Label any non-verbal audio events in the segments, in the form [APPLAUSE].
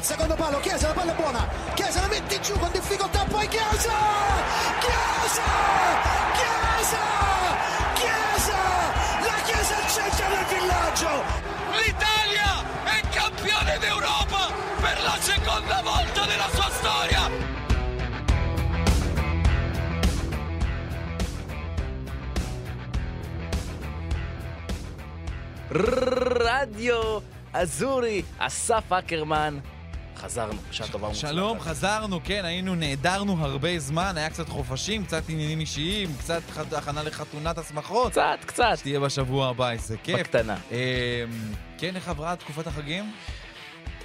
al secondo palo, Chiesa, la palla è buona, Chiesa la mette giù con difficoltà, poi Chiesa! Chiesa! Chiesa! Chiesa! La Chiesa al centro del villaggio! L'Italia è campione d'Europa per la seconda volta nella sua storia! Radio Azzurri, Assaf Ackerman חזרנו, בשעה טובה ומוצלחת. שלום, חזרנו, כן, היינו, נעדרנו הרבה זמן, היה קצת חופשים, קצת עניינים אישיים, קצת ח- הכנה לחתונת השמחות. קצת, קצת. שתהיה בשבוע הבא, איזה כיף. בקטנה. אמ, כן, איך עברה תקופת החגים?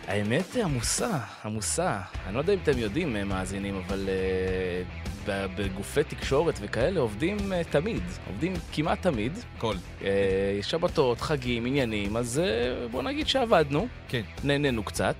האמת עמוסה, עמוסה. אני לא יודע אם אתם יודעים, אה, מאזינים, אבל ב- בגופי תקשורת וכאלה עובדים אה, תמיד. עובדים כמעט תמיד. קול. אה, שבתות, חגים, עניינים, אז אה, בוא נגיד שעבדנו, כן. נהנינו קצת.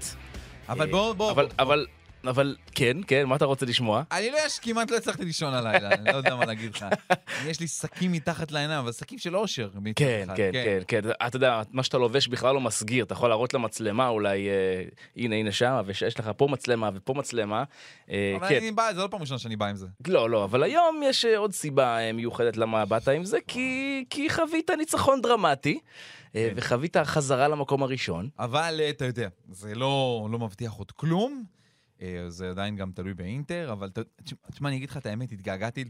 אבל אה, בוא, בוא. אבל, בוא. אבל, אבל, כן, כן, מה אתה רוצה לשמוע? אני לא, יש, כמעט לא הצלחתי לישון הלילה, אני לא יודע מה להגיד לך. [LAUGHS] יש לי שקים מתחת לעיניים, אבל שקים של אושר. כן, אחד, כן, כן, כן. אתה יודע, מה שאתה לובש בכלל לא מסגיר, אתה יכול להראות למצלמה אולי, אה, הנה, הנה שם, ויש לך פה מצלמה ופה מצלמה. אה, אבל כן. אני בא, זה לא פעם ראשונה שאני בא עם זה. לא, לא, אבל היום יש אה, עוד סיבה מיוחדת למה באת עם זה, כי, חווית ניצחון דרמטי, כן. וחווית חזרה למקום הראשון. אבל אתה יודע, זה לא, לא מבטיח עוד כלום. אה, זה עדיין גם תלוי באינטר, אבל תשמע, אני אגיד לך את האמת, התגעגעתי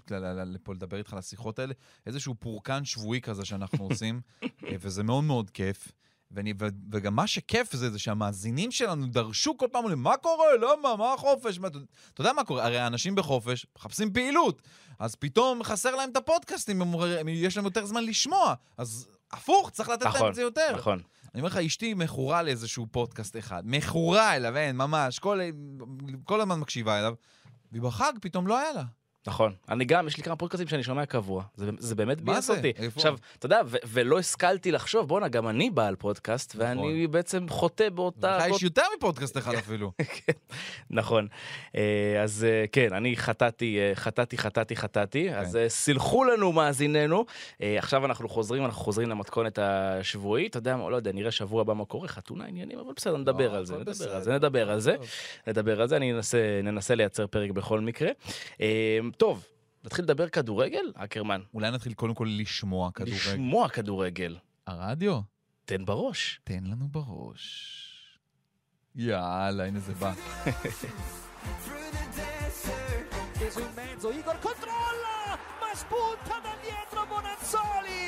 לפה לדבר איתך על השיחות האלה, איזשהו פורקן שבועי כזה שאנחנו [LAUGHS] עושים, אה, וזה מאוד מאוד כיף. ואני, ו, וגם מה שכיף זה, זה שהמאזינים שלנו דרשו כל פעם, אומרים, מה קורה? למה? מה החופש? מה, אתה אתה יודע מה קורה? הרי האנשים בחופש מחפשים פעילות, אז פתאום חסר להם את הפודקאסטים, יש להם יותר זמן לשמוע, אז הפוך, צריך לתת להם נכון, את זה יותר. נכון. אני אומר לך, אשתי מכורה לאיזשהו פודקאסט אחד. מכורה אליו, אין, ממש. כל, כל הזמן מקשיבה אליו. ובחג פתאום לא היה לה. נכון. אני גם, יש לי כמה פודקאסטים שאני שומע קבוע. זה, זה באמת ביאס? אותי. איפה? עכשיו, אתה יודע, ו- ולא השכלתי לחשוב, בואנה, גם אני בעל פודקאסט, ואני בעצם חוטא באותה... לך יש יותר מפודקאסט אחד אפילו. [LAUGHS] נכון. אה, אז אה, כן, אני חטאתי, אה, חטאתי, חטאתי, חטאתי. אז אה, סלחו לנו מאזיננו. עכשיו אנחנו חוזרים, אנחנו חוזרים למתכונת השבועית. אתה יודע, לא יודע, נראה שבוע הבא מה קורה, חתונה עניינים, אבל בסדר, נדבר לא, על זה, נדבר על זה, נדבר על זה. נדבר על זה, אני ננסה לייצר פרק בכל מקרה. טוב, נתחיל לדבר כדורגל, אקרמן. אולי נתחיל קודם כל לשמוע כדורגל. לשמוע כדורגל. הרדיו, תן בראש. תן לנו בראש. יאללה, הנה זה bá. Teso in mezzo, Igor controlla, ma spunta da dietro Bonazzoli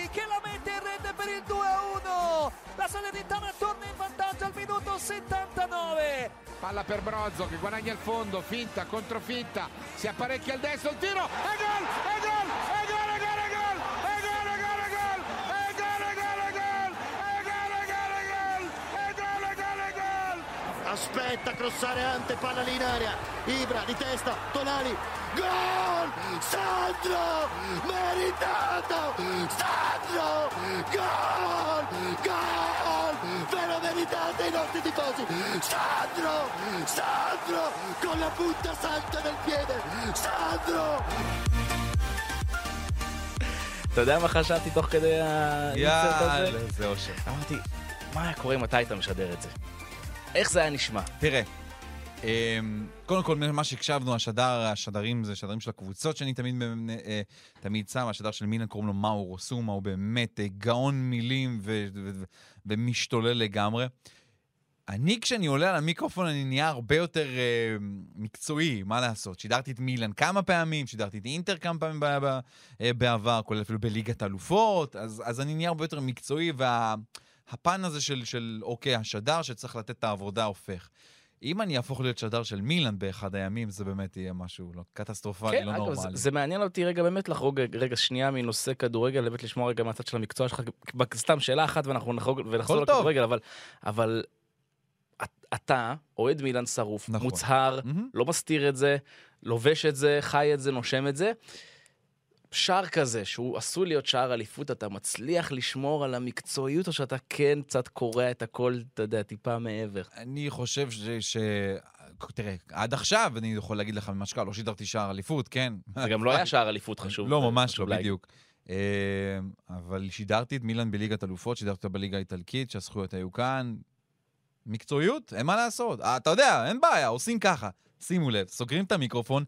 per il 2-1. La Salernitana torna in vantaggio al minuto 79. Palla per Brozzo che guadagna il fondo, finta, controfinta, si apparecchia al destro, il tiro, e gol, e gol, e gol, aspetta crossare Ante palla lì in area Ibra di testa Tonali gol Sandro meritato Sandro gol gol ve lo meritate i nostri tifosi Sandro Sandro con la punta santa del piede Sandro אתה יודע מה חשבתי תוך כדי האינסרט הזה? יאללה, זה אושר. אמרתי, מה היה קורה אם אתה היית משדר את זה? איך זה היה נשמע? תראה, אמ, קודם כל, מה שהקשבנו, השדר, השדרים זה שדרים של הקבוצות שאני תמיד, אה, תמיד שם, השדר של מילן קוראים לו מאו רוסומה, הוא באמת אה, גאון מילים ו- ו- ו- ומשתולל לגמרי. אני, כשאני עולה על המיקרופון, אני נהיה הרבה יותר אה, מקצועי, מה לעשות? שידרתי את מילן כמה פעמים, שידרתי את אינטר כמה פעמים אה, בעבר, כולל אפילו בליגת אלופות, אז, אז אני נהיה הרבה יותר מקצועי, והפן הזה של, של, אוקיי, השדר שצריך לתת את העבודה הופך. אם אני אהפוך להיות שדר של מילן באחד הימים, זה באמת יהיה משהו לא, קטסטרופלי, כן, לא אגב, נורמלי. זה, זה מעניין אותי רגע באמת לחרוג רגע שנייה מנושא כדורגל, באמת לשמוע רגע מהצד של המקצוע שלך, סתם שאלה אחת ואנחנו נחרוג ונחזור. לכדורגל, אבל, אבל את- אתה אוהד מילן שרוף, נכון. מוצהר, מהמם. לא מסתיר את זה, לובש את זה, חי את זה, נושם את זה. שער כזה, שהוא עשוי להיות שער אליפות, אתה מצליח לשמור על המקצועיות, או שאתה כן קצת קורע את הכל, אתה יודע, טיפה מעבר? אני חושב ש... ש... תראה, עד עכשיו, אני יכול להגיד לך ממש קל, לא שידרתי שער אליפות, כן. זה גם לא היה [LAUGHS] שער אליפות חשוב. לא, ממש לא. בדיוק. אה, אבל שידרתי את מילאן בליגת אלופות, שידרתי אותה בליגה האיטלקית, שהזכויות היו כאן. מקצועיות, אין מה לעשות. אה, אתה יודע, אין בעיה, עושים ככה. שימו לב, סוגרים את המיקרופון.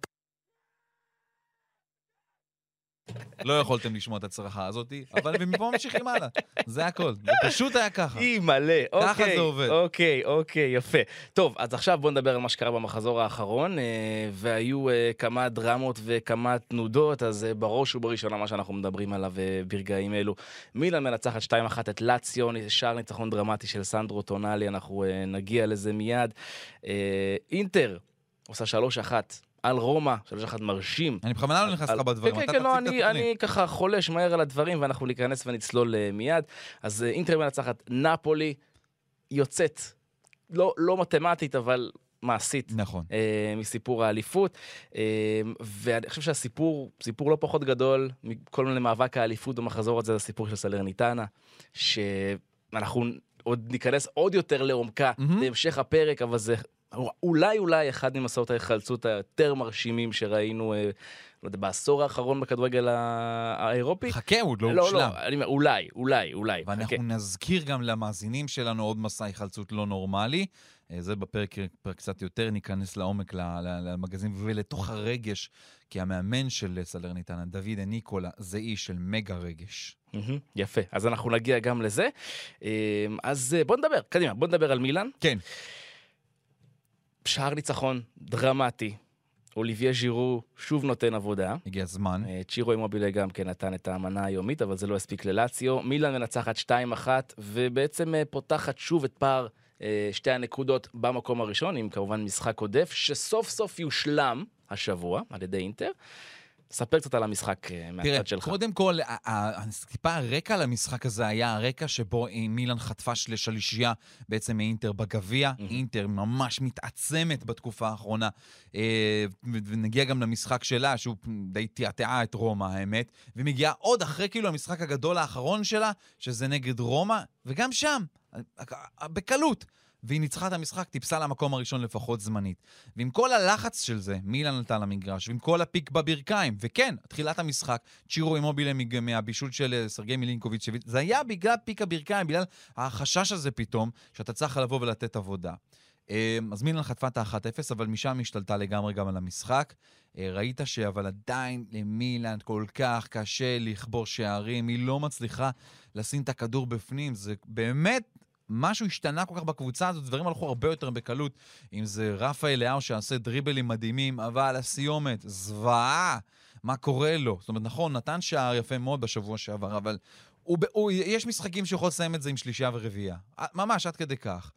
לא יכולתם לשמוע את הצרחה הזאת, אבל ומפה ממשיכים הלאה. זה הכל. זה פשוט היה ככה. אי מלא, אוקיי. ככה זה עובד. אוקיי, אוקיי, יפה. טוב, אז עכשיו בוא נדבר על מה שקרה במחזור האחרון, אה, והיו אה, כמה דרמות וכמה תנודות, אז אה, בראש ובראשונה מה שאנחנו מדברים עליו ברגעים אלו. מילאן מנצחת 2-1 את לאציו, שער ניצחון דרמטי של סנדרו טונאלי, אנחנו נגיע לזה מיד. אינטר עושה 3-1 על רומא, 3-1 מרשים. אני בכוונה לא נכנס לך בדברים, כן, אתה כן, כן, לא, תציג את אני, התוכנית. ככה חולש מהר על הדברים ואנחנו ניכנס ונצלול אה, מיד. אז אה, אינטר מנצחת, נפולי יוצאת, לא, לא מתמטית, אבל מעשית. נכון. אה, מסיפור האליפות, אה, ואני חושב שהסיפור, סיפור לא פחות גדול מכל מיני מאבק האליפות במחזור הזה, זה הסיפור של סלרניטנה, שאנחנו עוד ניכנס עוד יותר לעומקה מהמם. בהמשך הפרק, אבל זה אולי אולי אחד ממסעות ההיחלצות היותר מרשימים שראינו, אה, לא יודע, בעשור האחרון בכדורגל האירופי. חכה, הוא עוד לא לא, הושלם. לא, אני אומר, אולי, אולי, אולי. חכה. ואנחנו נזכיר גם למאזינים שלנו עוד מסע היחלצות לא נורמלי. אה, זה בפרק פרק קצת יותר, ניכנס לעומק למגזין ולתוך הרגש, כי המאמן של סלרניטנה, דוד ניקולה, זה איש של מגה רגש. יפה, אז אנחנו נגיע גם לזה. אה, אז אה, בוא נדבר, קדימה, בוא נדבר על מילאן. כן. שער ניצחון דרמטי. אוליביה ז'ירו שוב נותן עבודה. הגיע הזמן. אה, צ'ירו אימובילה גם כן נתן את המנה היומית, אבל זה לא הספיק ללציו. מילאן מנצחת 2-1, ובעצם אה, פותחת שוב את פער אה, שתי הנקודות במקום הראשון, עם כמובן משחק עודף, שסוף סוף יושלם השבוע על ידי אינטר. ספר קצת על המשחק אה, תראה, מהצד שלך. קודם כל, טיפה הרקע למשחק הזה היה הרקע שבו אה, מילאן חטפה של- שלישייה בעצם מאינטר בגביע. אינטר ממש מתעצמת בתקופה האחרונה. אה, ונגיע גם למשחק שלה, שהוא די תעתעה את רומא, האמת. ומגיעה עוד אחרי כאילו המשחק הגדול האחרון שלה, שזה נגד רומא, וגם שם, בקלות. והיא ניצחה את המשחק, טיפסה למקום הראשון לפחות זמנית. ועם כל הלחץ של זה, מילאן עלתה למגרש, ועם כל הפיק בברכיים, וכן, תחילת המשחק, צ'ירו אימובילה מהבישול של אה, סרגי מילינקוביץ', זה היה בגלל פיק הברכיים, בגלל החשש הזה פתאום, שאתה צריך לבוא ולתת עבודה. אה, אז מילאן חטפה את ה-1-0, אבל משם היא השתלטה לגמרי גם על המשחק. אה, ראית שאבל עדיין למילאן כל כך קשה לכבור שערים, היא לא מצליחה לשים את הכדור בפנים, זה באמת... משהו השתנה כל כך בקבוצה הזאת, דברים הלכו הרבה יותר בקלות. אם זה רפאל לאהו שעושה דריבלים מדהימים, אבל הסיומת, זוועה, מה קורה לו? זאת אומרת, נכון, נתן שער יפה מאוד בשבוע שעבר, אבל הוא, הוא, יש משחקים שיכול לסיים את זה עם שלישייה ורביעייה. ממש, עד כדי כך.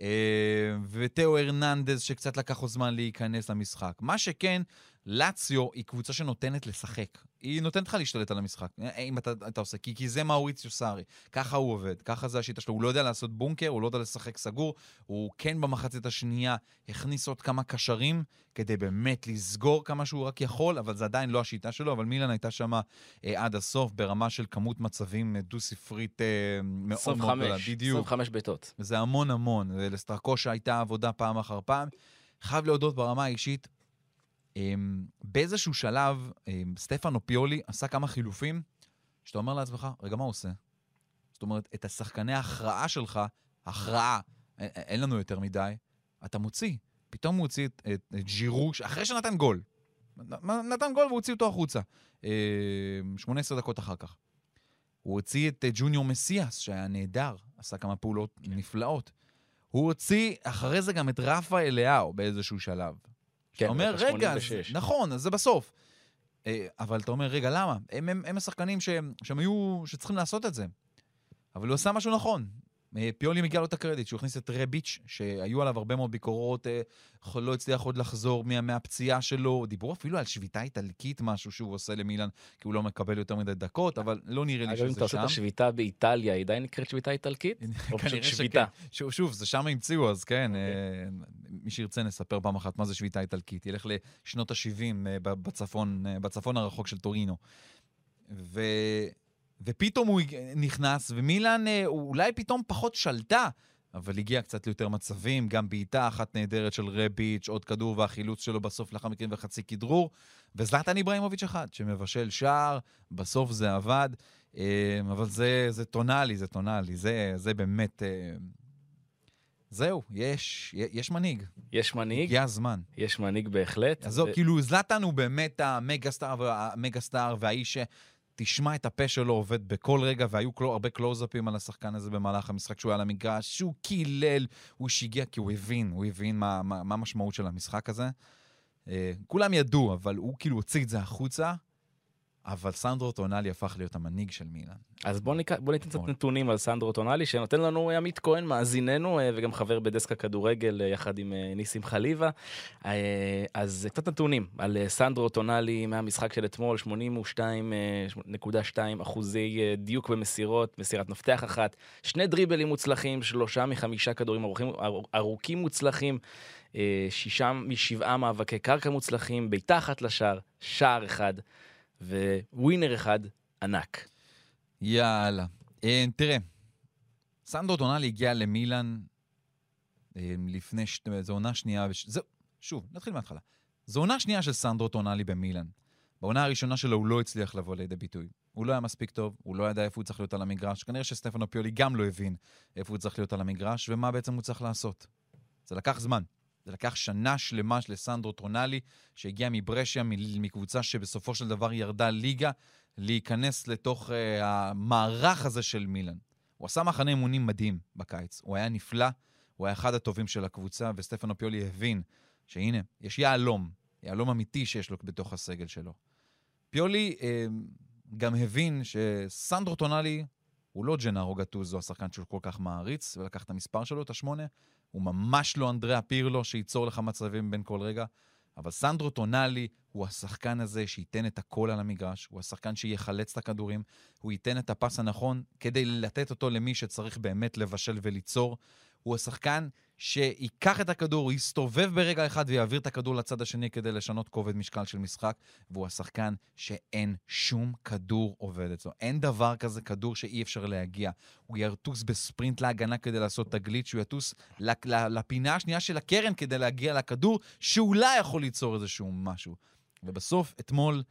אה, ותאו הרננדז, שקצת לקח לו זמן להיכנס למשחק. מה שכן, לאציו היא קבוצה שנותנת לשחק. היא נותנת לך להשתלט על המשחק, אה, אם אתה, אתה עושה, כי, כי זה מאוריציו סארי. ככה הוא עובד, ככה זה השיטה שלו. הוא לא יודע לעשות בונקר, הוא לא יודע לשחק סגור. הוא כן במחצית השנייה הכניס עוד כמה קשרים כדי באמת לסגור כמה שהוא רק יכול, אבל זה עדיין לא השיטה שלו. אבל מילן הייתה שם אה, עד הסוף ברמה של כמות מצבים אה, דו-ספרית אה, מאוד מאוד גדולה. 25, בדיוק. 25 בעיטות. וזה המון המון, ולסטרקושה הייתה עבודה פעם אחר פעם. חייב להודות ברמה האישית, באיזשהו שלב, אמ, סטפנו פיולי עשה כמה חילופים, שאתה אומר לעצמך, רגע, מה הוא עושה? זאת אומרת, את השחקני ההכרעה שלך, הכרעה, אין לנו יותר מדי, אתה מוציא. פתאום הוא הוציא את, את, את ג'ירו, אחרי שנתן גול. נתן גול והוציא אותו החוצה. אמ, 18 דקות אחר כך. הוא הוציא את אה, ג'וניור מסיאס, שהיה נהדר, עשה כמה פעולות נפלאות. הוא הוציא אחרי זה גם את רפה אליהו באיזשהו שלב. כן, אתה אומר, רגע, אז, 86. נכון, אז זה בסוף. אה, אבל אתה אומר, רגע, למה? הם, הם, הם השחקנים שהם, שהם היו, שצריכים לעשות את זה. אבל הוא עשה משהו נכון. אה, פיולי מגיע לו את הקרדיט, שהוא הכניס את רביץ', שהיו עליו הרבה מאוד ביקורות, אה, לא הצליח עוד לחזור מה, מהפציעה שלו. דיברו אפילו על שביתה איטלקית, משהו שהוא עושה למילן, כי הוא לא מקבל יותר מדי דקות, אבל לא נראה לי אגב, אם אתה שזה עושה שם. את השביתה באיטליה, היא עדיין נקראת שביתה איטלקית? [LAUGHS] או פשוט כנראה שביתה? שכן. שוב, שוב, זה שם המציאו, אז כן, אוקיי. אה, מי שירצה נספר פעם אחת מה זה שביתה איטלקית. ילך לשנות ה-70 בצפון, בצפון הרחוק של טורינו. ופתאום הוא נכנס, ומילאן אה, אולי פתאום פחות שלטה, אבל הגיע קצת ליותר מצבים, גם בעיטה אחת נהדרת של רביץ', עוד כדור והחילוץ שלו בסוף לאחר מכן וחצי כדרור, וזלטן איברהימוביץ' אחד, שמבשל שער, בסוף זה עבד, אה, אבל זה, זה טונאלי, זה טונאלי, זה, זה באמת... אה, זהו, יש, יש מנהיג. יש מנהיג, הגיע הזמן. יש מנהיג בהחלט. עזוב, ו- כאילו, זלאטן הוא באמת המגה סטאר, המגה סטאר והאיש שתשמע את הפה שלו עובד בכל רגע, והיו קלו, הרבה קלוזאפים על השחקן הזה במהלך המשחק שהוא היה על המגרש, שהוא קילל, הוא שיגע, כי הוא הבין, הוא הבין מה, מה, מה המשמעות של המשחק הזה. אה, כולם ידעו, אבל הוא כאילו הוציא את זה החוצה, אבל סנדרו טונאלי הפך להיות המנהיג של מילאן. אז בוא, ניק... בוא ניתן קצת. נתונים על סנדרו טונאלי, שנותן לנו עמית כהן, מאזיננו, אה, וגם חבר בדסק הכדורגל אה, יחד עם אה, ניסים חליבה. אז קצת נתונים על סנדרו טונאלי מהמשחק של אתמול, 82.2 אחוזי דיוק במסירות, מסירת מפתח אחת, שני דריבלים מוצלחים, שלושה מחמישה כדורים ארוכים, אר- ארוכים מוצלחים, שישה משבעה מאבקי קרקע מוצלחים, בעיטה אחת לשער, שער אחד, וווינר אחד ענק. יאללה. אה, תראה, סנדרו טונאלי הגיע למילאן אה, לפני, ש... זו עונה שנייה, וש... זהו, שוב, נתחיל מההתחלה. זו עונה שנייה של סנדרו טונאלי במילאן. בעונה הראשונה שלו הוא לא הצליח לבוא לידי ביטוי. הוא לא היה מספיק טוב, הוא לא ידע איפה הוא צריך להיות על המגרש. כנראה שסטפנו פיולי גם לא הבין איפה הוא צריך להיות על המגרש, ומה בעצם הוא צריך לעשות. זה לקח זמן. זה לקח שנה שלמה של סנדרו טונאלי, שהגיע מברשיה, מקבוצה שבסופו של דבר ירדה ליגה, להיכנס לתוך uh, המערך הזה של מילאן. הוא עשה מחנה אימונים מדהים בקיץ. הוא היה נפלא, הוא היה אחד הטובים של הקבוצה, וסטפנו פיולי הבין שהנה, יש יהלום, יהלום אמיתי שיש לו בתוך הסגל שלו. פיולי אה, גם הבין שסנדרו טונאלי הוא לא ג'נארו גטוזו, השחקן שהוא כל כך מעריץ, ולקח את המספר שלו, את השמונה. הוא ממש לא אנדריאה פירלו, שייצור לך מצבים בין כל רגע. אבל סנדרו טונאלי הוא השחקן הזה שייתן את הכל על המגרש, הוא השחקן שיחלץ את הכדורים, הוא ייתן את הפס הנכון כדי לתת אותו למי שצריך באמת לבשל וליצור. הוא השחקן שייקח את הכדור, יסתובב ברגע אחד ויעביר את הכדור לצד השני כדי לשנות כובד משקל של משחק, והוא השחקן שאין שום כדור עובד אצלו. אין דבר כזה כדור שאי אפשר להגיע. הוא יטוס בספרינט להגנה כדי לעשות תגלית, שהוא יטוס לפינה השנייה של הקרן כדי להגיע לכדור, שאולי יכול ליצור איזשהו משהו. ובסוף, אתמול,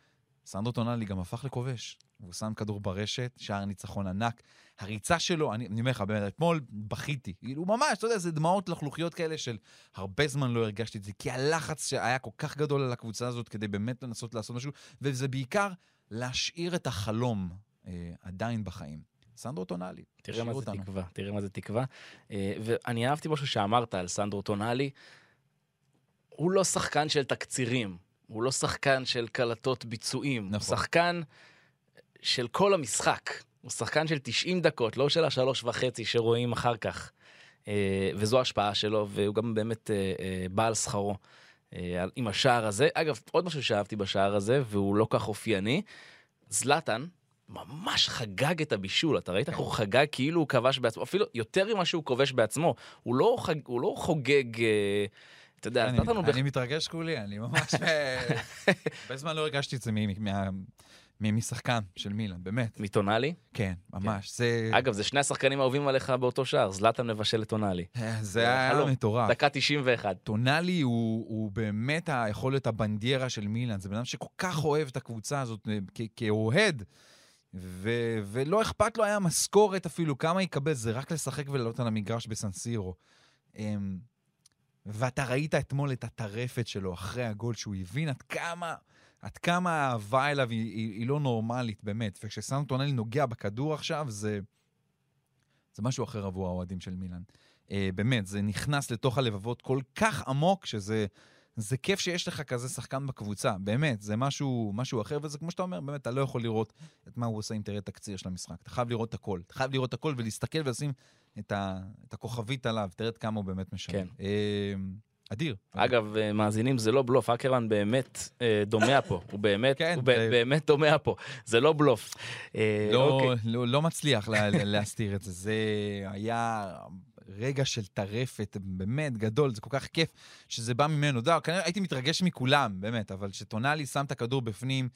סנדרו טונאלי גם הפך לכובש. והוא שם כדור ברשת, שער ניצחון ענק. הריצה שלו, אני אומר לך, באמת, אתמול בכיתי. כאילו, ממש, אתה יודע, זה דמעות לחלוכיות כאלה של הרבה זמן לא הרגשתי את זה, כי הלחץ שהיה כל כך גדול על הקבוצה הזאת כדי באמת לנסות לעשות משהו, וזה בעיקר להשאיר את החלום אה, עדיין בחיים. סנדרו טונאלי, תראה מה זה אותנו. תקווה, תראה מה זה תקווה. אה, ואני אהבתי משהו שאמרת על סנדרו טונאלי. הוא לא שחקן של תקצירים, הוא לא שחקן של קלטות ביצועים. הוא נכון. שחקן של כל המשחק. הוא שחקן של 90 דקות, לא של השלוש וחצי שרואים אחר כך. אה, וזו ההשפעה שלו, והוא גם באמת אה, אה, בא על שכרו. עם השער הזה. אגב, עוד משהו שאהבתי בשער הזה, והוא לא כך אופייני, זלאטן ממש חגג את הבישול, אתה ראית איך הוא חגג כאילו הוא כבש בעצמו, אפילו יותר ממה שהוא כובש בעצמו. הוא לא, חג, הוא לא חוגג, אתה יודע, זלאטן הוא... אני מתרגש כולי, אני ממש... [LAUGHS] הרבה זמן לא הרגשתי את זה מה- משחקן של מילאן, באמת. מטונאלי. כן, ממש. זה... אגב, זה שני השחקנים האהובים עליך באותו שער, זלאטן מבשל לטונאלי. אה, זה היה חלום. מטורף. דקה 91. טונאלי הוא, הוא באמת ה- יכול להיות הבנדיירה של מילאן. זה בן אדם שכל כך אוהב את הקבוצה הזאת אה, כאוהד, ו- ולא אכפת לו היה משכורת אפילו, כמה יקבל, זה רק לשחק ולעלות על המגרש בסנסירו. אמ, ואתה ראית אתמול את הטרפת שלו אחרי הגול, שהוא הבין עד כמה, עד כמה האהבה אליו היא, היא, היא לא נורמלית, באמת. וכשסנו טונאלי נוגע בכדור עכשיו, זה, זה משהו אחר עבור האוהדים של מילאן. אה, באמת, זה נכנס לתוך הלבבות כל כך עמוק, שזה זה כיף שיש לך כזה שחקן בקבוצה, באמת, זה משהו, משהו אחר, וזה כמו שאתה אומר, באמת, אתה לא יכול לראות את מה הוא עושה אם תראה תקציר של המשחק. אתה חייב לראות הכל. אתה חייב לראות הכל ולהסתכל ולשים את, ה, את הכוכבית עליו, תראה את כמה הוא באמת משנה. כן. אדיר. אגב, אה, מאזינים, זה לא בלוף, אקרמן באמת אה, דומע פה, הוא באמת, כן, הוא זה- באמת דומע פה, זה לא בלוף. אה, לא, אוקיי. לא, לא מצליח לה, להסתיר את זה. זה היה רגע של טרפת באמת גדול, זה כל כך כיף שזה בא ממנו. יודע, כנראה הייתי מתרגש מכולם, באמת, אבל כשטונאלי שם את הכדור בפנים,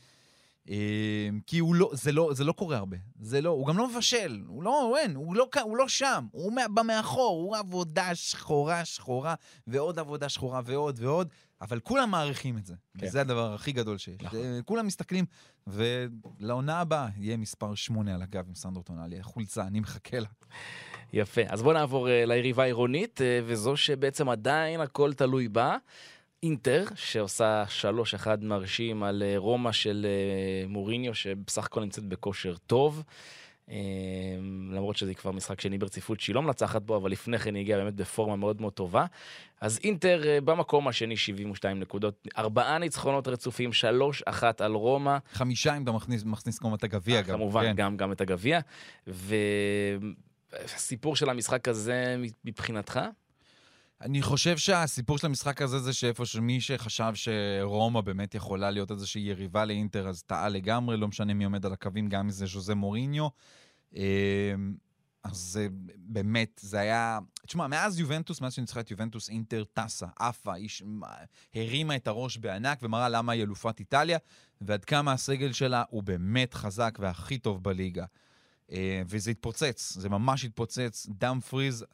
כי הוא לא, זה לא, זה לא קורה הרבה. זה לא, הוא גם לא מבשל, הוא לא, אין, הוא לא, הוא לא שם, הוא בא מאחור, הוא עבודה שחורה שחורה, ועוד עבודה שחורה ועוד ועוד, אבל כולם מעריכים את זה. כן. וזה הדבר הכי גדול שיש. נכון. זה- כולם מסתכלים, ולעונה הבאה יהיה מספר שמונה על הגב עם סנדרו טונאלי, החולצה, אני מחכה לה. יפה. אז בוא נעבור אה, ליריבה העירונית, אה, וזו שבעצם עדיין הכל תלוי בה. אינטר, שעושה 3-1 מרשים על אה, רומא של אה, מוריניו, שבסך הכל נמצאת בכושר טוב. אה, למרות שזה כבר משחק שני ברציפות שהיא לא מנצחת בו, אבל לפני כן היא הגיעה באמת בפורמה מאוד מאוד טובה. אז אינטר במקום השני 72 נקודות, ארבעה ניצחונות רצופים, 3-1 על רומא. חמישה אם אתה מכניס, מכניס כמובן את הגביע גם. כמובן, כן. גם, גם את הגביע. והסיפור של המשחק הזה מבחינתך? אני חושב שהסיפור של המשחק הזה זה שאיפה שמי שחשב שרומא באמת יכולה להיות איזושהי יריבה לאינטר, אז טעה לגמרי, לא משנה מי עומד על הקווים, גם אם זה ז'וזה מוריניו. אמ, אז זה באמת, זה היה... תשמע, מאז יובנטוס, מאז שניצחה את יובנטוס, אינטר טסה, עפה, איש... הרימה את הראש בענק ומראה למה היא אלופת איטליה, ועד כמה הסגל שלה הוא באמת חזק והכי טוב בליגה. אה, וזה התפוצץ, זה ממש התפוצץ. דם פריז,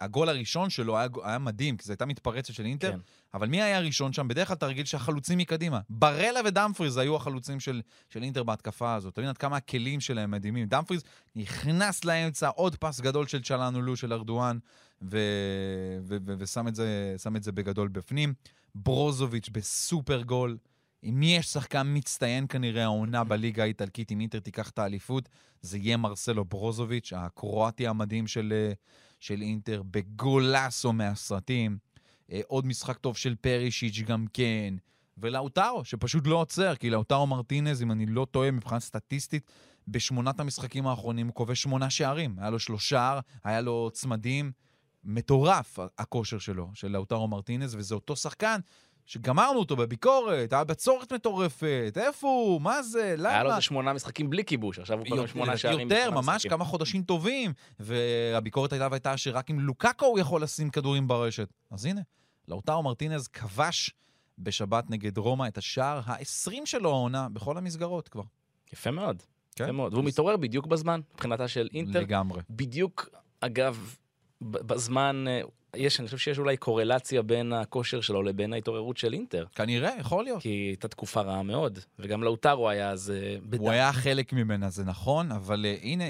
הגול הראשון שלו היה, היה מדהים, כי זו הייתה מתפרצת של אינטר, כן. אבל מי היה הראשון שם? בדרך כלל אתה רגיל שהחלוצים מקדימה. ברלה ודמפריז היו החלוצים של, של אינטר בהתקפה הזאת. אתה מבין עד כמה הכלים שלהם מדהימים. דמפריז נכנס לאמצע, עוד פס גדול של צ'לנולו, של ארדואן, ו, ו, ו, ושם את זה, את זה בגדול בפנים. ברוזוביץ' בסופר גול. אם יש שחקן מצטיין כנראה העונה בליגה האיטלקית, אם אינטר תיקח את האליפות, זה יהיה מרסלו ברוזוביץ', הקרואטי המדהים של, אה, של אינטר, בגולסו מהסרטים. אה, עוד משחק טוב של פרישיץ' גם כן. ולאוטרו, שפשוט לא עוצר, כי לאוטרו מרטינז, אם אני לא טועה מבחינה סטטיסטית, בשמונת המשחקים האחרונים הוא כובש שמונה שערים. היה לו שלושה, היה לו צמדים. מטורף הכושר שלו, של לאוטרו מרטינז, וזה אותו שחקן שגמרנו אותו בביקורת, היה בצורת מטורפת, איפה הוא? מה זה? למה? היה לו איזה שמונה משחקים בלי כיבוש, עכשיו הוא קודם שמונה שערים. יותר, ממש משחקים. כמה חודשים טובים. והביקורת הייתה והייתה שרק עם לוקאקו הוא יכול לשים כדורים ברשת. אז הנה, לאוטרו מרטינז כבש בשבת נגד רומא את השער ה-20 שלו העונה בכל המסגרות כבר. יפה מאוד. כן. יפה מאוד. והוא מתעורר בדיוק בזמן, מבחינתה של אינטר. לגמרי. בדיוק, אגב, בזמן, אה, יש, אני חושב שיש אולי קורלציה בין הכושר שלו לבין ההתעוררות של אינטר. כנראה, יכול להיות. כי הייתה תקופה רעה מאוד, וגם לאוטרו היה אז אה, בדם. הוא היה חלק ממנה, זה נכון, אבל uh, הנה,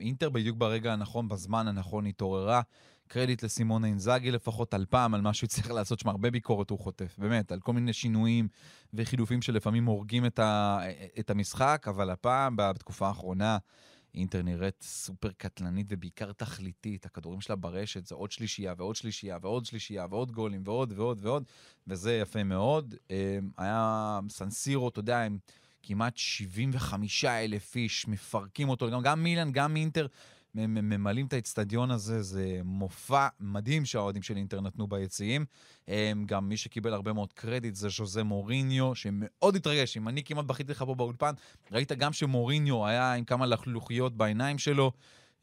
אינטר בדיוק ברגע הנכון, בזמן הנכון התעוררה. קרדיט לסימון אינזאגי לפחות על פעם, על מה שהוא צריך לעשות, שם הרבה ביקורת הוא חוטף, באמת, על כל מיני שינויים וחילופים שלפעמים הורגים את, ה, את המשחק, אבל הפעם, בתקופה האחרונה, אינטר נראית סופר קטלנית ובעיקר תכליתית. הכדורים שלה ברשת זה עוד שלישייה ועוד שלישייה ועוד שלישייה ועוד גולים ועוד ועוד ועוד, וזה יפה מאוד. אה, היה סנסירו, אתה יודע, עם כמעט 75 אלף איש, מפרקים אותו, גם, מילאן, גם אינטר. ממלאים את האצטדיון הזה, זה מופע מדהים שהאוהדים של אינטר נתנו ביציעים. גם מי שקיבל הרבה מאוד קרדיט זה ז'וזה מוריניו, שמאוד התרגש. אם אני כמעט בכיתי לך פה באולפן, ראית גם שמוריניו היה עם כמה לחלוכיות בעיניים שלו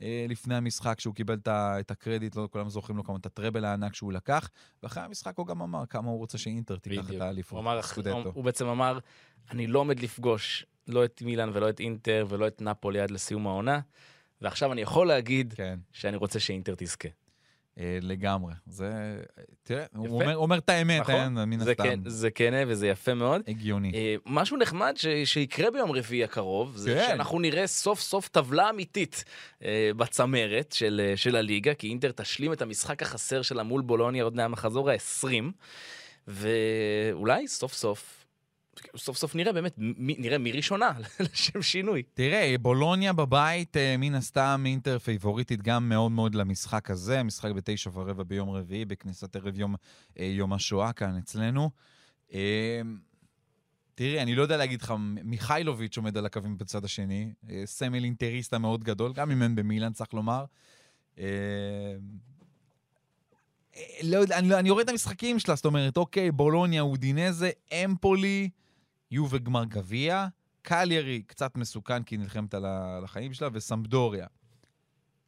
אה, לפני המשחק, שהוא קיבל את את הקרדיט, לא כולם זוכרים לו כמובן את הטראבל הענק שהוא לקח, ואחרי המשחק הוא גם אמר כמה הוא רוצה שאינטר תיקח את בדיוק. האליפות. הוא אמר, סקודטו. הוא בעצם אמר, אני לא עומד לפגוש לא את מילאן ולא את אינטר ולא את נפולי עד לסיום העונה, ועכשיו אני יכול להגיד כן, שאני רוצה שאינטר תזכה. אה, לגמרי. זה, תראה, יפה. אומר, הוא אומר את האמת, נכון? אין, מן זה הסתם. כן, זה כנה וזה יפה מאוד. הגיוני. אה, משהו נחמד ש- שיקרה ביום רביעי הקרוב, זה כן. שאנחנו נראה סוף סוף טבלה אמיתית אה, בצמרת של, אה, של הליגה, כי אינטר תשלים את המשחק החסר שלה מול בולוניה עוד מהמחזור ה-20, ואולי סוף סוף, סוף סוף נראה באמת, מי, נראה מי ראשונה, [LAUGHS] לשם שינוי. תראה, בולוניה בבית, אה, מן הסתם אינטר פייבוריטית גם מאוד מאוד למשחק הזה, משחק בתשע ורבע ביום רביעי, בכניסת ערב יום, אה, יום השואה כאן אצלנו. אה, תראי, אני לא יודע להגיד לך, מיכאילוביץ' עומד על הקווים בצד השני, סמל אינטריסטה מאוד גדול, גם אם אין במילאן, צריך לומר. לא יודע, אני, לא- אני רואה את המשחקים שלה, זאת אומרת, אוקיי, בולוניה, אודינזה, אמפולי, יובה גמר גביע, קליירי קצת מסוכן כי היא נלחמת על החיים שלה, וסמפדוריה.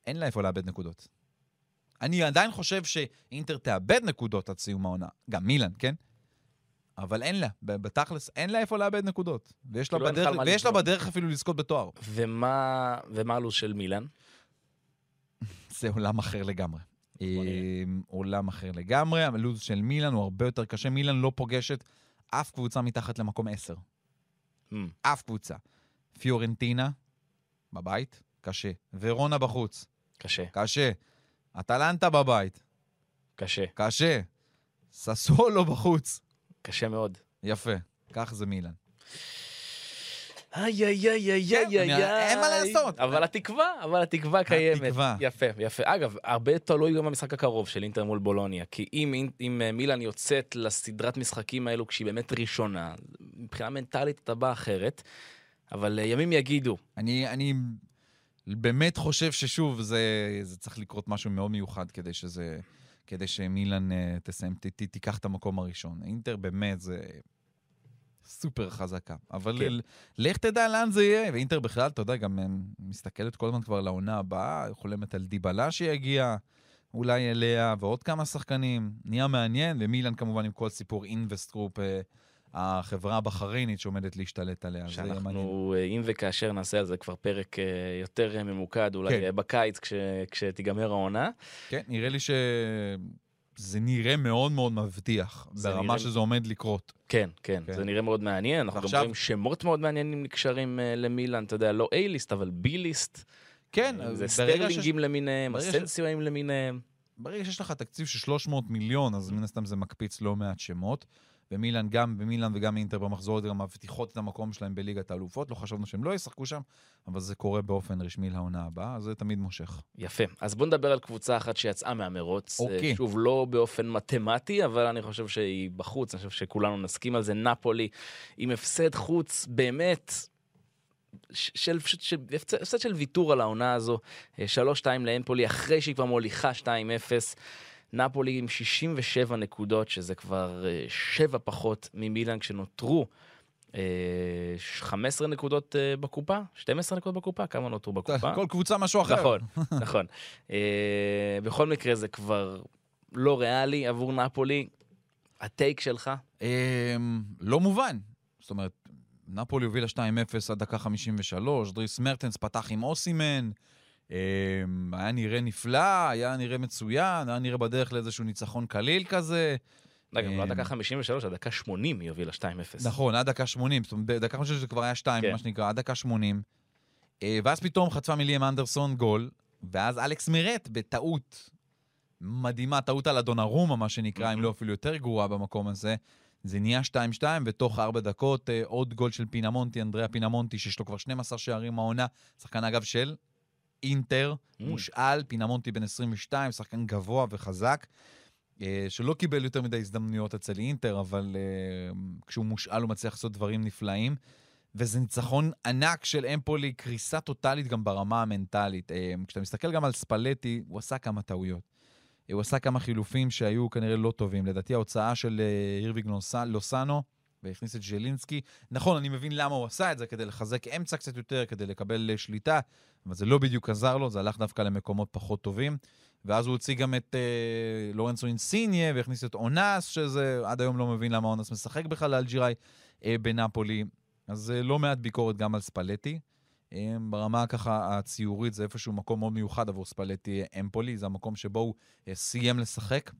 אין לה איפה לאבד נקודות. אני עדיין חושב שאינטר תאבד נקודות עד סיום העונה, גם מילאן, כן? אבל אין לה, בתכלס, אין לה איפה לאבד נקודות. ויש לה לך בדרך, ויש לה. בדרך אפילו לזכות בתואר. ומה, ומה הלו"ז של מילאן? [LAUGHS] זה עולם אחר לגמרי. אה, עולם אחר לגמרי, הלו"ז של מילאן הוא הרבה יותר קשה. מילאן לא פוגשת אף קבוצה מתחת למקום 10. Hmm, אף קבוצה. פיורנטינה, בבית, קשה. ורונה בחוץ, קשה, קשה. אטלנטה בבית, קשה, קשה. ססולו בחוץ. קשה מאוד. יפה, כך זה מילאן. איי, איי, איי, איי, כן, איי, אני- איי. אין מה לעשות. אבל התקווה, אבל התקווה קיימת. התקווה. יפה, יפה. אגב, הרבה תלוי גם במשחק הקרוב של אינטר מול בולוניה. כי אם, אם אה, מילאן יוצאת לסדרת משחקים האלו כשהיא באמת ראשונה, מבחינה מנטלית אתה בא אחרת. אבל אה, ימים יגידו. אני, אני באמת חושב ששוב, זה, זה צריך לקרות משהו מאוד מיוחד כדי שזה... כדי שמילאן uh, תסיים, ת, ת, תיקח את המקום הראשון. אינטר באמת זה סופר חזקה. אבל כן. לך תדע לאן זה יהיה. ואינטר בכלל, אתה יודע, גם אה, מסתכלת כל הזמן כבר לעונה הבאה, חולמת על דיבלה שיגיע אולי אליה, ועוד כמה שחקנים. נהיה מעניין, ומילאן כמובן עם כל סיפור אינבסטקורפ, uh, החברה הבחריינית שעומדת להשתלט עליה. שאנחנו, אה, אם וכאשר נעשה על זה כבר פרק אה, יותר אה, ממוקד, אולי כן. אה, בקיץ כש, כשתיגמר העונה. כן, נראה לי שזה נראה מאוד מאוד מבטיח, זה ברמה נראה- שזה עומד לקרות. כן, כן, כן. זה נראה מאוד מעניין. אנחנו גם ועכשיו- רואים שמות מאוד מעניינים נקשרים אה, למילאן, אתה יודע, לא A-ליסט, אבל B-ליסט. כן, זה ברגע שיש- סטרלינגים למיניהם, ברגע ש- למיניהם. ברגע שיש לך תקציב של 300 מיליון, אז מן הסתם זה מקפיץ לא מעט שמות. ומילאן, גם במילאן וגם אינטר במחזור הזה גם מבטיחות את המקום שלהם בליגת האלופות. לא חשבנו שהם לא ישחקו שם, אבל זה קורה באופן רשמי לעונה הבאה, אז זה תמיד מושך. יפה. אז בוא נדבר על קבוצה אחת שיצאה מהמרוץ. אוקיי. אה, שוב, לא באופן מתמטי, אבל אני חושב שהיא בחוץ, אני חושב שכולנו נסכים על זה. נפולי, עם הפסד חוץ באמת... של, של, של, הפסד- הפסד של ויתור על העונה הזו, אה, 3-2 לאמפולי, אחרי שהיא כבר מוליכה 2-0. נפולי עם 67 נקודות, שזה כבר אה, 7 פחות ממילאן, כשנותרו אה, 15 נקודות אה, בקופה, 12 נקודות בקופה, כמה נותרו בקופה? כל קבוצה משהו אחר. נכון, [LAUGHS] נכון. אה, בכל מקרה זה כבר לא ריאלי עבור נפולי. הטייק שלך? לא מובן. זאת אומרת, נפולי הובילה 2-0 עד דקה 53, דריס מרטנס פתח עם אוסימן, היה נראה נפלא, היה נראה מצוין, היה נראה בדרך לאיזשהו ניצחון קליל כזה. רגע, לא דקה 53, עד דקה 80 היא הובילה 2-0. נכון, עד דקה 80, זאת אומרת, בדקה 50 זה כבר היה 2, כן. מה שנקרא, עד דקה 80. אה, ואז פתאום חטפה מליאם אנדרסון גול, ואז אלכס מירט בטעות מדהימה, טעות על הדונרומה, מה שנקרא, אם לא אפילו יותר גרועה במקום הזה. זה נהיה 2-2, ותוך 4 דקות אה, עוד גול של פינמונטי, אנדריאה פינמונטי, שיש לו כבר 12 שערים העונה, שחקן אגב של אינטר, Mm. מושאל, פינמונטי בן 22, שחקן גבוה וחזק, אה, שלא קיבל יותר מדי הזדמנויות אצל אינטר, אבל אה, כשהוא מושאל הוא מצליח לעשות דברים נפלאים. וזה ניצחון ענק של אמפולי, קריסה טוטאלית גם ברמה המנטלית. אה, כשאתה מסתכל גם על ספלטי, הוא עשה כמה טעויות. אה, הוא עשה כמה חילופים שהיו כנראה לא טובים. לדעתי ההוצאה של אה, אירוויג לוס- לוסאנו, והכניס את ז'לינסקי. נכון, אני מבין למה הוא עשה את זה, כדי לחזק אמצע קצת יותר, כדי לקבל אה, שליטה, אבל זה לא בדיוק עזר לו, זה הלך דווקא למקומות פחות טובים. ואז הוא הוציא גם את אה, לורנצו אינסיניה, והכניס את אונס, שזה עד היום לא מבין למה אונס משחק בכלל לאלג'יראי אה, בנפולי. אז אה, לא מעט ביקורת גם על ספלטי. אה, ברמה ככה הציורית זה איפשהו מקום מאוד מיוחד עבור ספלטי אה, אמפולי, זה המקום שבו הוא אה, סיים לשחק,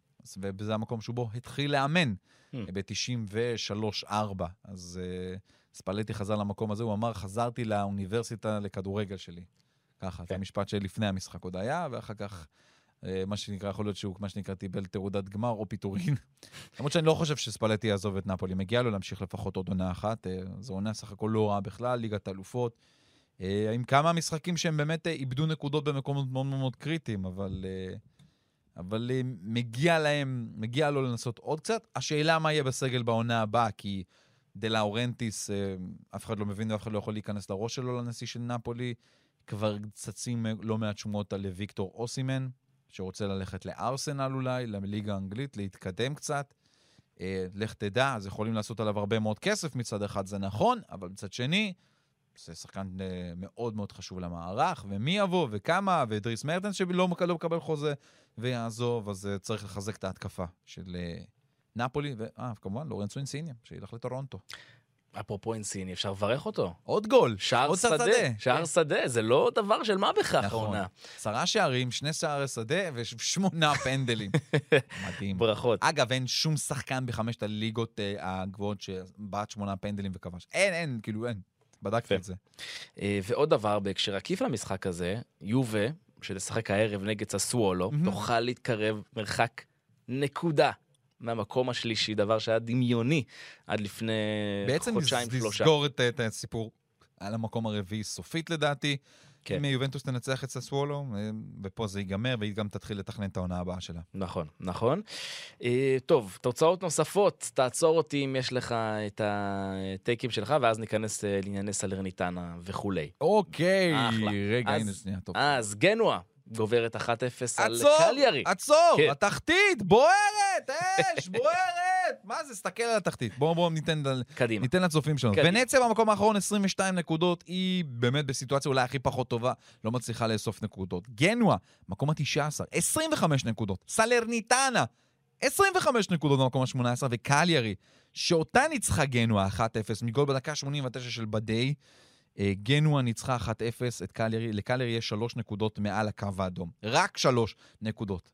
וזה המקום שבו התחיל לאמן Hmm. ב-93-4. אז אה, ספלטי חזר למקום הזה, הוא אמר, חזרתי לאוניברסיטה לכדורגל שלי. ככה, זה כן. המשפט שלפני המשחק עוד היה, ואחר כך, אה, מה שנקרא, יכול להיות שהוא, מה שנקרא, קיבל תעודת גמר או פיטורין. [LAUGHS] למרות שאני לא חושב שספלטי יעזוב את נפולי, מגיע לו להמשיך לפחות עוד עונה אחת. אה, זו עונה סך הכל לא רעה בכלל, ליגת האלופות. אה, עם כמה משחקים שהם באמת אה, איבדו נקודות במקומות מאוד מאוד קריטיים, אבל, אה, אבל אה, מגיע להם, מגיע לו לנסות עוד קצת. השאלה מה יהיה בסגל בעונה הבאה, כי דה לאורנטיס, אה, אף אחד לא מבין ואף אחד לא יכול להיכנס לראש שלו לנשיא של נפולי. כבר צצים אה, לא מעט שמועות על ויקטור אוסימן, שרוצה ללכת לארסנל אולי, לליגה האנגלית, להתקדם קצת. לך תדע, אז יכולים לעשות עליו הרבה מאוד כסף מצד אחד, זה נכון, אבל מצד שני, זה שחקן אה, מאוד מאוד חשוב למערך, ומי יבוא וכמה, ודריס מרטנס שלא לא מקבל חוזה ויעזוב, אז אה, צריך לחזק את ההתקפה של אה, נפולי, וכמובן לורנצו אינסיניה, שילך לטורונטו. אפרופו אינסיני, אפשר לברך אותו. עוד גול, שער עוד שדה, שדה. שער שדה, זה לא דבר של מה בכך נכון. העונה. עשרה שערים, שני שערי שדה ושמונה [LAUGHS] פנדלים. מדהים. ברכות. אגב, אין שום שחקן בחמשת הליגות הגבוהות שבעט שמונה פנדלים וכבש. אין, אין, כאילו אין. בדקתי. את זה. אה, ועוד דבר בהקשר עקיף למשחק הזה, יובה, שתשחק הערב נגד ססוולו. תוכל להתקרב מרחק נקודה מהמקום השלישי, דבר שהיה דמיוני עד לפני בעצם חודשיים שלושה. לסגור את, את הסיפור על המקום הרביעי סופית לדעתי. כן. אם יובנטוס תנצח את ססוולו, אה, ופה זה ייגמר, והיא גם תתחיל לתכנן את העונה הבאה שלה. נכון, נכון. אה, טוב, תוצאות נוספות, תעצור אותי אם יש לך את הטייקים שלך, ואז ניכנס אה, לענייני סלרניטנה וכולי. אוקיי, אחלה. רגע, אז- הנה שנייה, טוב. אז גנואה גוברת 1-0 על עצור, קליירי. עצור, כן. התחתית, בוערת, אש, בוערת. מה זה, סתכל על התחתית. בואו בואו ניתן, קדימה. ניתן לצופים שלנו. קדימה. ונציה במקום האחרון, 22 נקודות, היא באמת בסיטואציה אולי הכי פחות טובה, לא מצליחה לאסוף נקודות. גנואה, מקום ה-19, 25 נקודות. סלרניטנה, 25 נקודות במקום ה-18, וקליירי, שאותה ניצחה גנואה 1-0 מגול בדקה 89 של בדי. אה, גנואה ניצחה 1-0 את קליירי, לקליירי יש שלוש נקודות מעל הקו האדום. רק שלוש נקודות.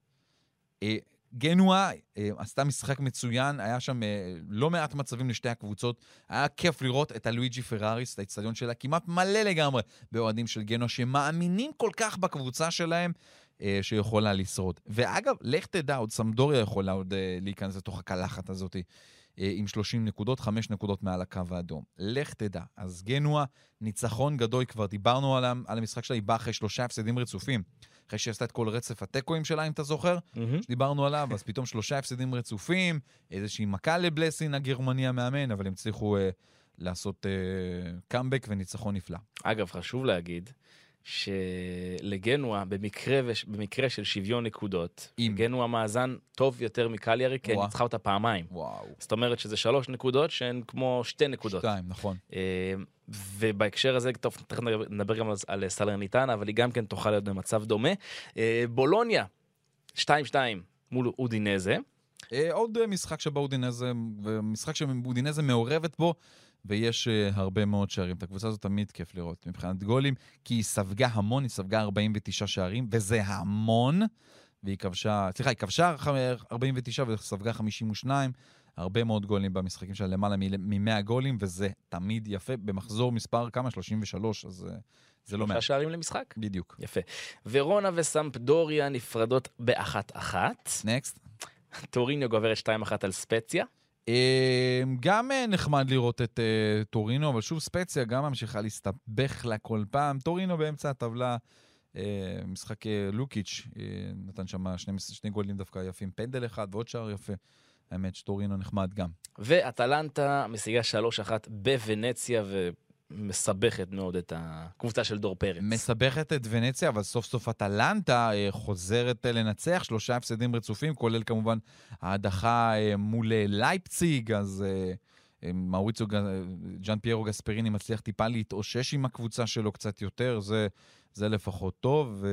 אה, גנואה אה, עשתה משחק מצוין, היה שם אה, לא מעט מצבים לשתי הקבוצות. היה כיף לראות את הלואיג'י פראריס, את האצטדיון שלה, כמעט מלא לגמרי באוהדים של גנואה, שמאמינים כל כך בקבוצה שלהם, אה, שיכולה לשרוד. ואגב, לך תדע, עוד סמדוריה יכולה עוד להיכנס לתוך הקלחת הזאת. עם 30 נקודות, 5 נקודות מעל הקו האדום. לך תדע. אז גנואה, ניצחון גדול, כבר דיברנו על, על המשחק שלה, היא באה אחרי שלושה הפסדים רצופים. אחרי שהיא עשתה את כל רצף התיקואים שלה, אם אתה זוכר, מהמם. שדיברנו עליו, אז פתאום שלושה הפסדים רצופים, איזושהי מכה לבלסין הגרמני המאמן, אבל הם הצליחו אה, לעשות אה, קאמבק וניצחון נפלא. אגב, חשוב להגיד שלגנואה, במקרה, וש... במקרה של שוויון נקודות, אם. גנואה מאזן טוב יותר מקליירי, כי וואו. ניצחה אותה פעמיים. וואו. זאת אומרת שזה שלוש נקודות שהן כמו שתי נקודות. שתיים, נכון. אה, ובהקשר הזה, טוב, תכף נדבר- גם על- סלרניטנה, אבל היא גם כן תוכל להיות במצב דומה. אה, בולוניה, 2-2 מול אודינזה. אה, עוד משחק שבו אודינזה, משחק שאודינזה מעורבת בו, ויש אה, הרבה מאוד שערים. את הקבוצה הזאת תמיד כיף לראות מבחינת גולים, כי היא ספגה המון, היא ספגה 49 שערים, וזה המון, והיא כבשה, סליחה, היא כבשה ח- 49 וספגה 52. הרבה מאוד גולים במשחקים שלה, למעלה מ-100 גולים, וזה תמיד יפה. במחזור מספר כמה? 33, אז אה, זה לא שלושה מעט. שערים למשחק. בדיוק. יפה. ורונה וסמפדוריה נפרדות באחת-אחת. נקסט. טוריניו גוברת 2-1 על ספציה. אה, גם אה, נחמד לראות את אה, טורינו, אבל שוב ספציה גם ממשיכה להסתבך לה כל פעם. טורינו באמצע הטבלה, אה, משחק לוקיץ', נתן שם שני, שני גולים דווקא יפים, פנדל אחד ועוד שער יפה. האמת שטורינו נחמד גם. ואטלנטה משיגה 3-1 בוונציה ומסבכת מאוד את הקבוצה של דור פרץ. מסבכת את ונציה, אבל סוף סוף אטלנטה אה, חוזרת אה, לנצח, שלושה הפסדים רצופים, כולל כמובן ההדחה אה, מול לייפציג, אז מאוריציו, ג- ג'אן פיירו גספריני מצליח טיפה להתאושש עם הקבוצה שלו קצת יותר, זה, זה לפחות טוב,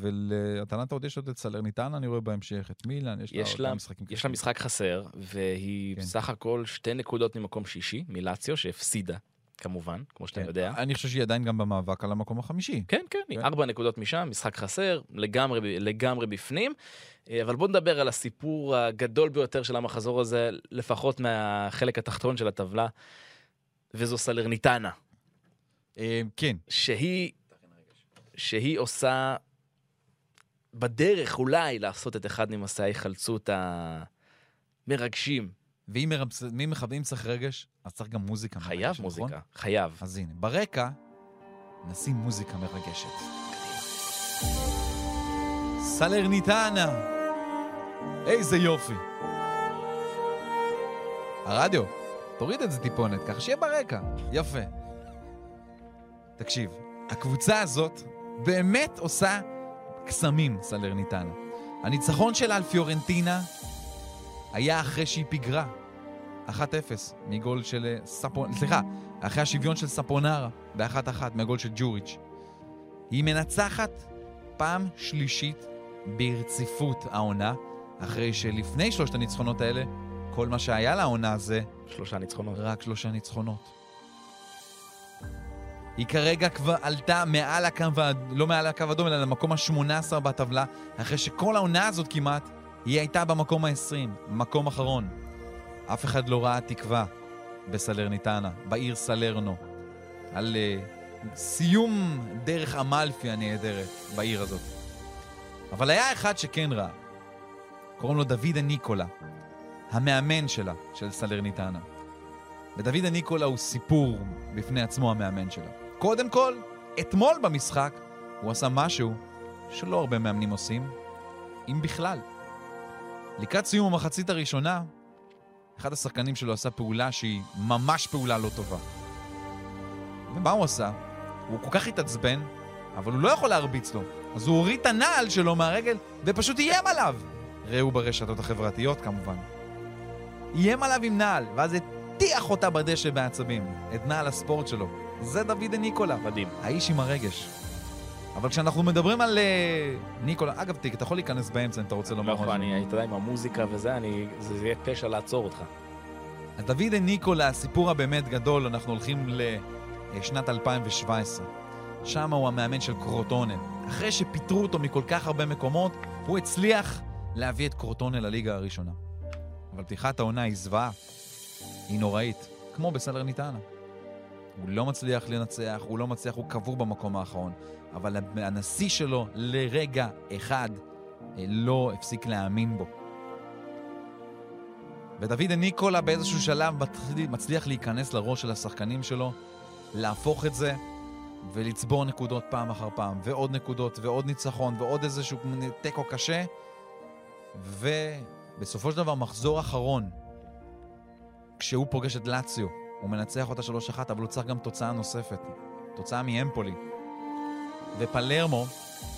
ולאטלנטה עוד יש עוד את סלרניטנה, אני רואה בהמשך, את מילאן, יש, יש עוד לה, כמה משחקים יש. לה משחק חסר, והיא כן. בסך הכל שתי נקודות ממקום שישי, מלאציו, שהפסידה, כמובן, כמו שאתה כן. יודע. אני חושב שהיא עדיין גם במאבק על המקום החמישי. כן, כן, היא כן. ארבע נקודות משם, משחק חסר, לגמרי, לגמרי בפנים. אה, אבל בוא נדבר על הסיפור הגדול ביותר של המחזור הזה, לפחות מהחלק התחתון של הטבלה, וזו סלרניטנה, אה, כן, שהיא, שהיא עושה בדרך אולי לעשות את אחד ממסעי ההיחלצות המרגשים. ואם מכוון- אם צריך רגש, אז צריך גם מוזיקה. חייב מרגשת, נכון? מוזיקה, חייב. אז הנה, ברקע נשים מוזיקה מרגשת. סלרניטנה, איזה יופי. הרדיו, תוריד את זה טיפונת, ככה שיהיה ברקע. יפה. תקשיב, הקבוצה הזאת באמת עושה קסמים, סלרניטנה. הניצחון שלה על פיורנטינה היה אחרי שהיא פיגרה. 1-0 מגול של אה, ספון... סליחה, אחרי השוויון של ספונרה ב-1-1 מהגול של ג'וריץ'. היא מנצחת פעם שלישית ברציפות העונה, אחרי שלפני שלושת הניצחונות האלה, כל מה שהיה לעונה זה שלושה ניצחונות. רק שלושה ניצחונות. היא כרגע כבר עלתה מעל הקו, לא מעל הקו האדום, אלא למקום ה-18 בטבלה, אחרי שכל העונה הזאת כמעט, היא הייתה במקום ה-20, מקום אחרון. אף אחד לא ראה תקווה בסלרניטנה, בעיר סלרנו, על uh, סיום דרך אמלפי הנהדרת בעיר הזאת. אבל היה אחד שכן ראה, קוראים לו דוד הניקולה, המאמן שלה, של סלרניטנה. ודוד הניקולה הוא סיפור בפני עצמו המאמן שלה. קודם כל, אתמול במשחק הוא עשה משהו שלא הרבה מאמנים עושים, אם בכלל. לקראת סיום המחצית הראשונה, אחד השחקנים שלו עשה פעולה שהיא ממש פעולה לא טובה. ומה הוא עשה? הוא כל כך התעצבן, אבל הוא לא יכול להרביץ לו. אז הוא הוריד את הנעל שלו מהרגל ופשוט איים עליו. ראו ברשתות החברתיות כמובן. איים עליו עם נעל, ואז הטיח אותה בדשא בעצבים. את נעל הספורט שלו. זה דוד ניקולה. מדהים. האיש עם הרגש. אבל כשאנחנו מדברים על אה, ניקולה, אגב, אתה יכול להיכנס באמצע אם אתה רוצה לא לומר יכול, משהו. אני, אתה יודע, עם המוזיקה וזה, אני, זה זה יהיה פשע לעצור אותך. אז דוד ניקולה, הסיפור הבאמת גדול, אנחנו הולכים לשנת 2017. שם הוא המאמן של קרוטונה. אחרי שפיטרו אותו מכל כך הרבה מקומות, הוא הצליח להביא את קרוטונה לליגה הראשונה. אבל פתיחת העונה היא זוועה, היא נוראית, כמו בסלרניטנה. הוא לא מצליח לנצח, הוא לא מצליח, הוא קבור במקום האחרון. אבל הנשיא שלו לרגע אחד אה, לא הפסיק להאמין בו. ודוד ניקולה באיזשהו שלב מצליח להיכנס לראש של השחקנים שלו, להפוך את זה ולצבור נקודות פעם אחר פעם, ועוד נקודות, ועוד ניצחון, ועוד איזשהו תיקו קשה, ובסופו של דבר מחזור אחרון, כשהוא פוגש את לאציו, הוא מנצח אותה 3-1, אבל הוא צריך גם תוצאה נוספת, תוצאה מאמפולי. ופלרמו,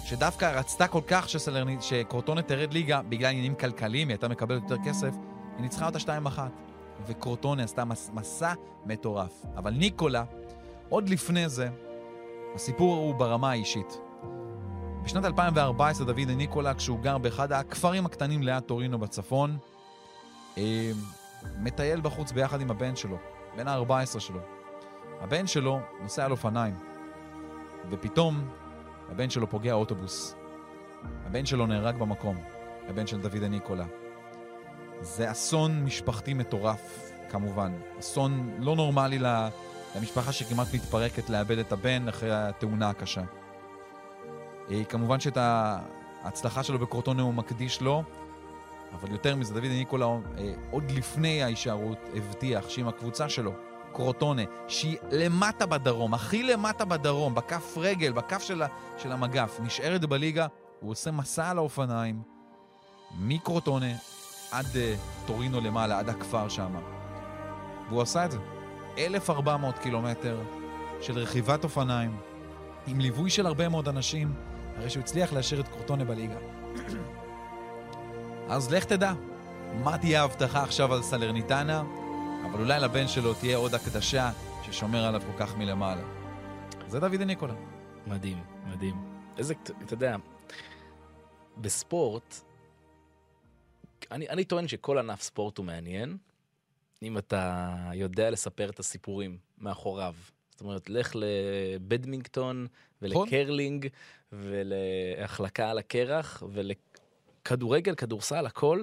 שדווקא רצתה כל כך שסלרני, שקורטונה תרד ליגה בגלל עניינים כלכליים, היא הייתה מקבלת יותר כסף, היא ניצחה אותה 2-1. וקורטונה עשתה מס, מסע מטורף. אבל ניקולה, עוד לפני זה, הסיפור הוא ברמה האישית. בשנת 2014 דוד ניקולה, כשהוא גר באחד הכפרים הקטנים ליד טורינו בצפון, אה, מטייל בחוץ ביחד עם הבן שלו, בן ה-14 שלו. הבן שלו נוסע על אופניים, ופתאום הבן שלו פוגע אוטובוס. הבן שלו נהרג במקום, הבן של דוד ניקולה. זה אסון משפחתי מטורף, כמובן. אסון לא נורמלי למשפחה שכמעט מתפרקת לאבד את הבן אחרי התאונה הקשה. אה, כמובן שאת ההצלחה שלו בקורטונה הוא מקדיש לו, אבל יותר מזה, דוד ניקולה, אה, עוד לפני ההישארות, הבטיח שעם הקבוצה שלו, קרוטונה, שהיא למטה בדרום, הכי למטה בדרום, בכף רגל, בכף של, של המגף, נשארת בליגה, הוא עושה מסע על האופניים, מקרוטונה עד uh, טורינו למעלה, עד הכפר שם. והוא עשה את זה. 1,400 קילומטר של רכיבת אופניים, עם ליווי של הרבה מאוד אנשים, הרי שהוא הצליח להשאיר את קורטונה בליגה. אז לך תדע, מה תהיה ההבטחה עכשיו על סלרניטנה, אבל אולי לבן שלו תהיה עוד הקדשה ששומר עליו כל כך מלמעלה. זה דוד ניקולה. מדהים, מדהים. איזה, אתה יודע, בספורט, אני, אני טוען שכל ענף ספורט הוא מעניין, אם אתה יודע לספר את הסיפורים מאחוריו. זאת אומרת, לך לבדמינגטון ולקרלינג ולהחלקה על הקרח ולכדורגל, כדורסל, הכל.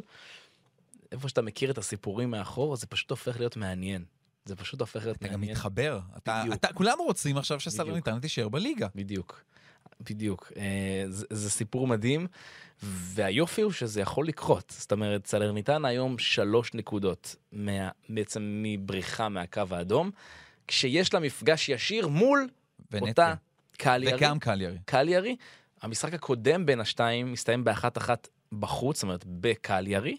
איפה שאתה מכיר את הסיפורים מאחור, זה פשוט הופך להיות מעניין. זה פשוט הופך להיות אתה גם מעניין. מתחבר. אתה. אתה, כולנו רוצים עכשיו. שסלרניטנה תישאר בליגה. בדיוק, בדיוק. אה, זה, זה סיפור מדהים, והיופי הוא שזה יכול לקרות. זאת אומרת, סלרניטנה היום שלוש נקודות מה, בעצם מבריחה מהקו האדום, כשיש לה מפגש ישיר מול ונציה. אותה קליירי. וגם קליירי. קליירי. המשחק הקודם בין השתיים מסתיים באחת-אחת בחוץ, זאת אומרת, בקליירי.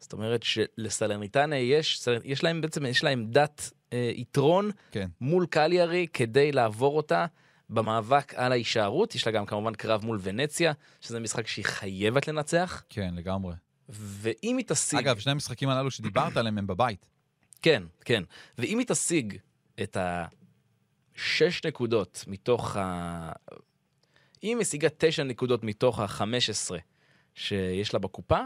זאת אומרת שלסלרניטנה יש, יש להם בעצם, יש להם עמדת אה, יתרון כן. מול קליירי כדי לעבור אותה במאבק על ההישארות. יש לה גם כמובן קרב מול ונציה, שזה משחק שהיא חייבת לנצח. כן, לגמרי. ואם היא תשיג... אגב, שני המשחקים הללו שדיברת עליהם הם בבית. כן, כן. ואם היא תשיג את השש נקודות מתוך ה... אם היא משיגה תשע נקודות מתוך ה-15 שיש לה בקופה,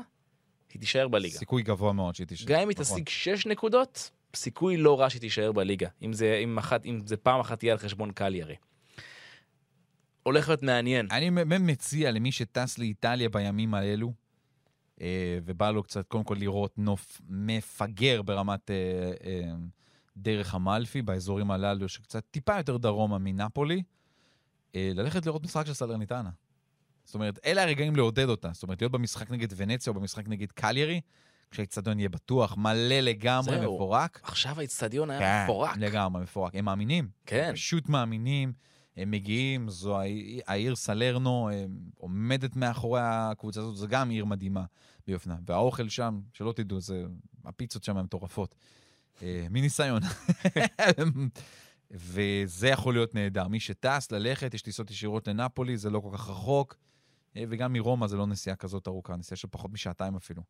היא תישאר בליגה. סיכוי גבוה מאוד שהיא תישאר. גם אם היא נכון. תשיג 6 נקודות, סיכוי לא רע שהיא תישאר בליגה. אם זה, אם אחת, אם זה פעם אחת תהיה על חשבון קליירי. הולך להיות מעניין. אני באמת מציע למי שטס לאיטליה בימים האלו, אה, ובא לו קצת, קודם כל לראות נוף מפגר ברמת אה, אה, דרך המלפי, באזורים הללו, שקצת טיפה יותר דרומה מנפולי, ללכת לראות משחק של סלרניטנה. זאת אומרת, אלה הרגעים לעודד אותה. זאת אומרת, להיות במשחק נגד ונציה או במשחק נגד קליירי, כשהאיצטדיון יהיה בטוח, מלא לגמרי, זהו. מפורק. עכשיו האיצטדיון היה כן, מפורק. לגמרי, מפורק. הם מאמינים. כן. פשוט מאמינים, הם מגיעים, זו העיר- סלרנו, עומדת מאחורי הקבוצה הזאת, זו גם עיר מדהימה ביופנה. והאוכל שם, שלא תדעו, זה, הפיצות שם הן מטורפות. אה, מניסיון. [LAUGHS] וזה יכול להיות נהדר. מי שטס, ללכת, יש טיסות ישירות לנפולי, זה לא כל כך רחוק. אה, וגם מרומא זה לא נסיעה כזאת ארוכה, נסיעה של פחות משעתיים אפילו.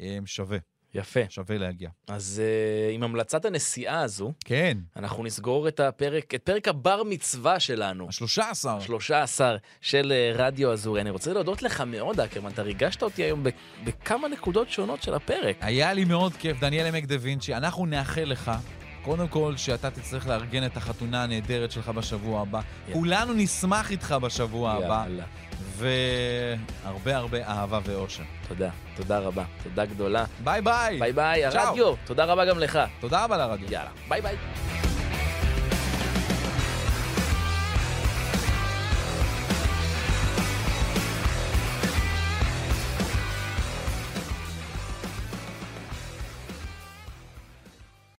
אה, שווה, יפה. שווה להגיע. אז uh, עם המלצת הנסיעה הזו, כן, אנחנו נסגור את הפרק, את פרק הבר מצווה שלנו. השלושה עשר. 13 של אה, רדיו אזורי. אני רוצה להודות לך מאוד, אקרמן, אתה ריגשת אותי היום בכמה נקודות שונות של הפרק. היה לי מאוד כיף, דניאל עמק דה וינצ'י. אנחנו נאחל לך, קודם כל, שאתה תצטרך לארגן את החתונה הנהדרת שלך בשבוע הבא. כולנו נשמח איתך בשבוע הבא, יאללה. והרבה הרבה אהבה ואושר. תודה, תודה רבה. תודה גדולה. ביי ביי. ביי ביי. הרדיו. תודה רבה גם לך. תודה רבה לרדיו. יאללה, ביי ביי.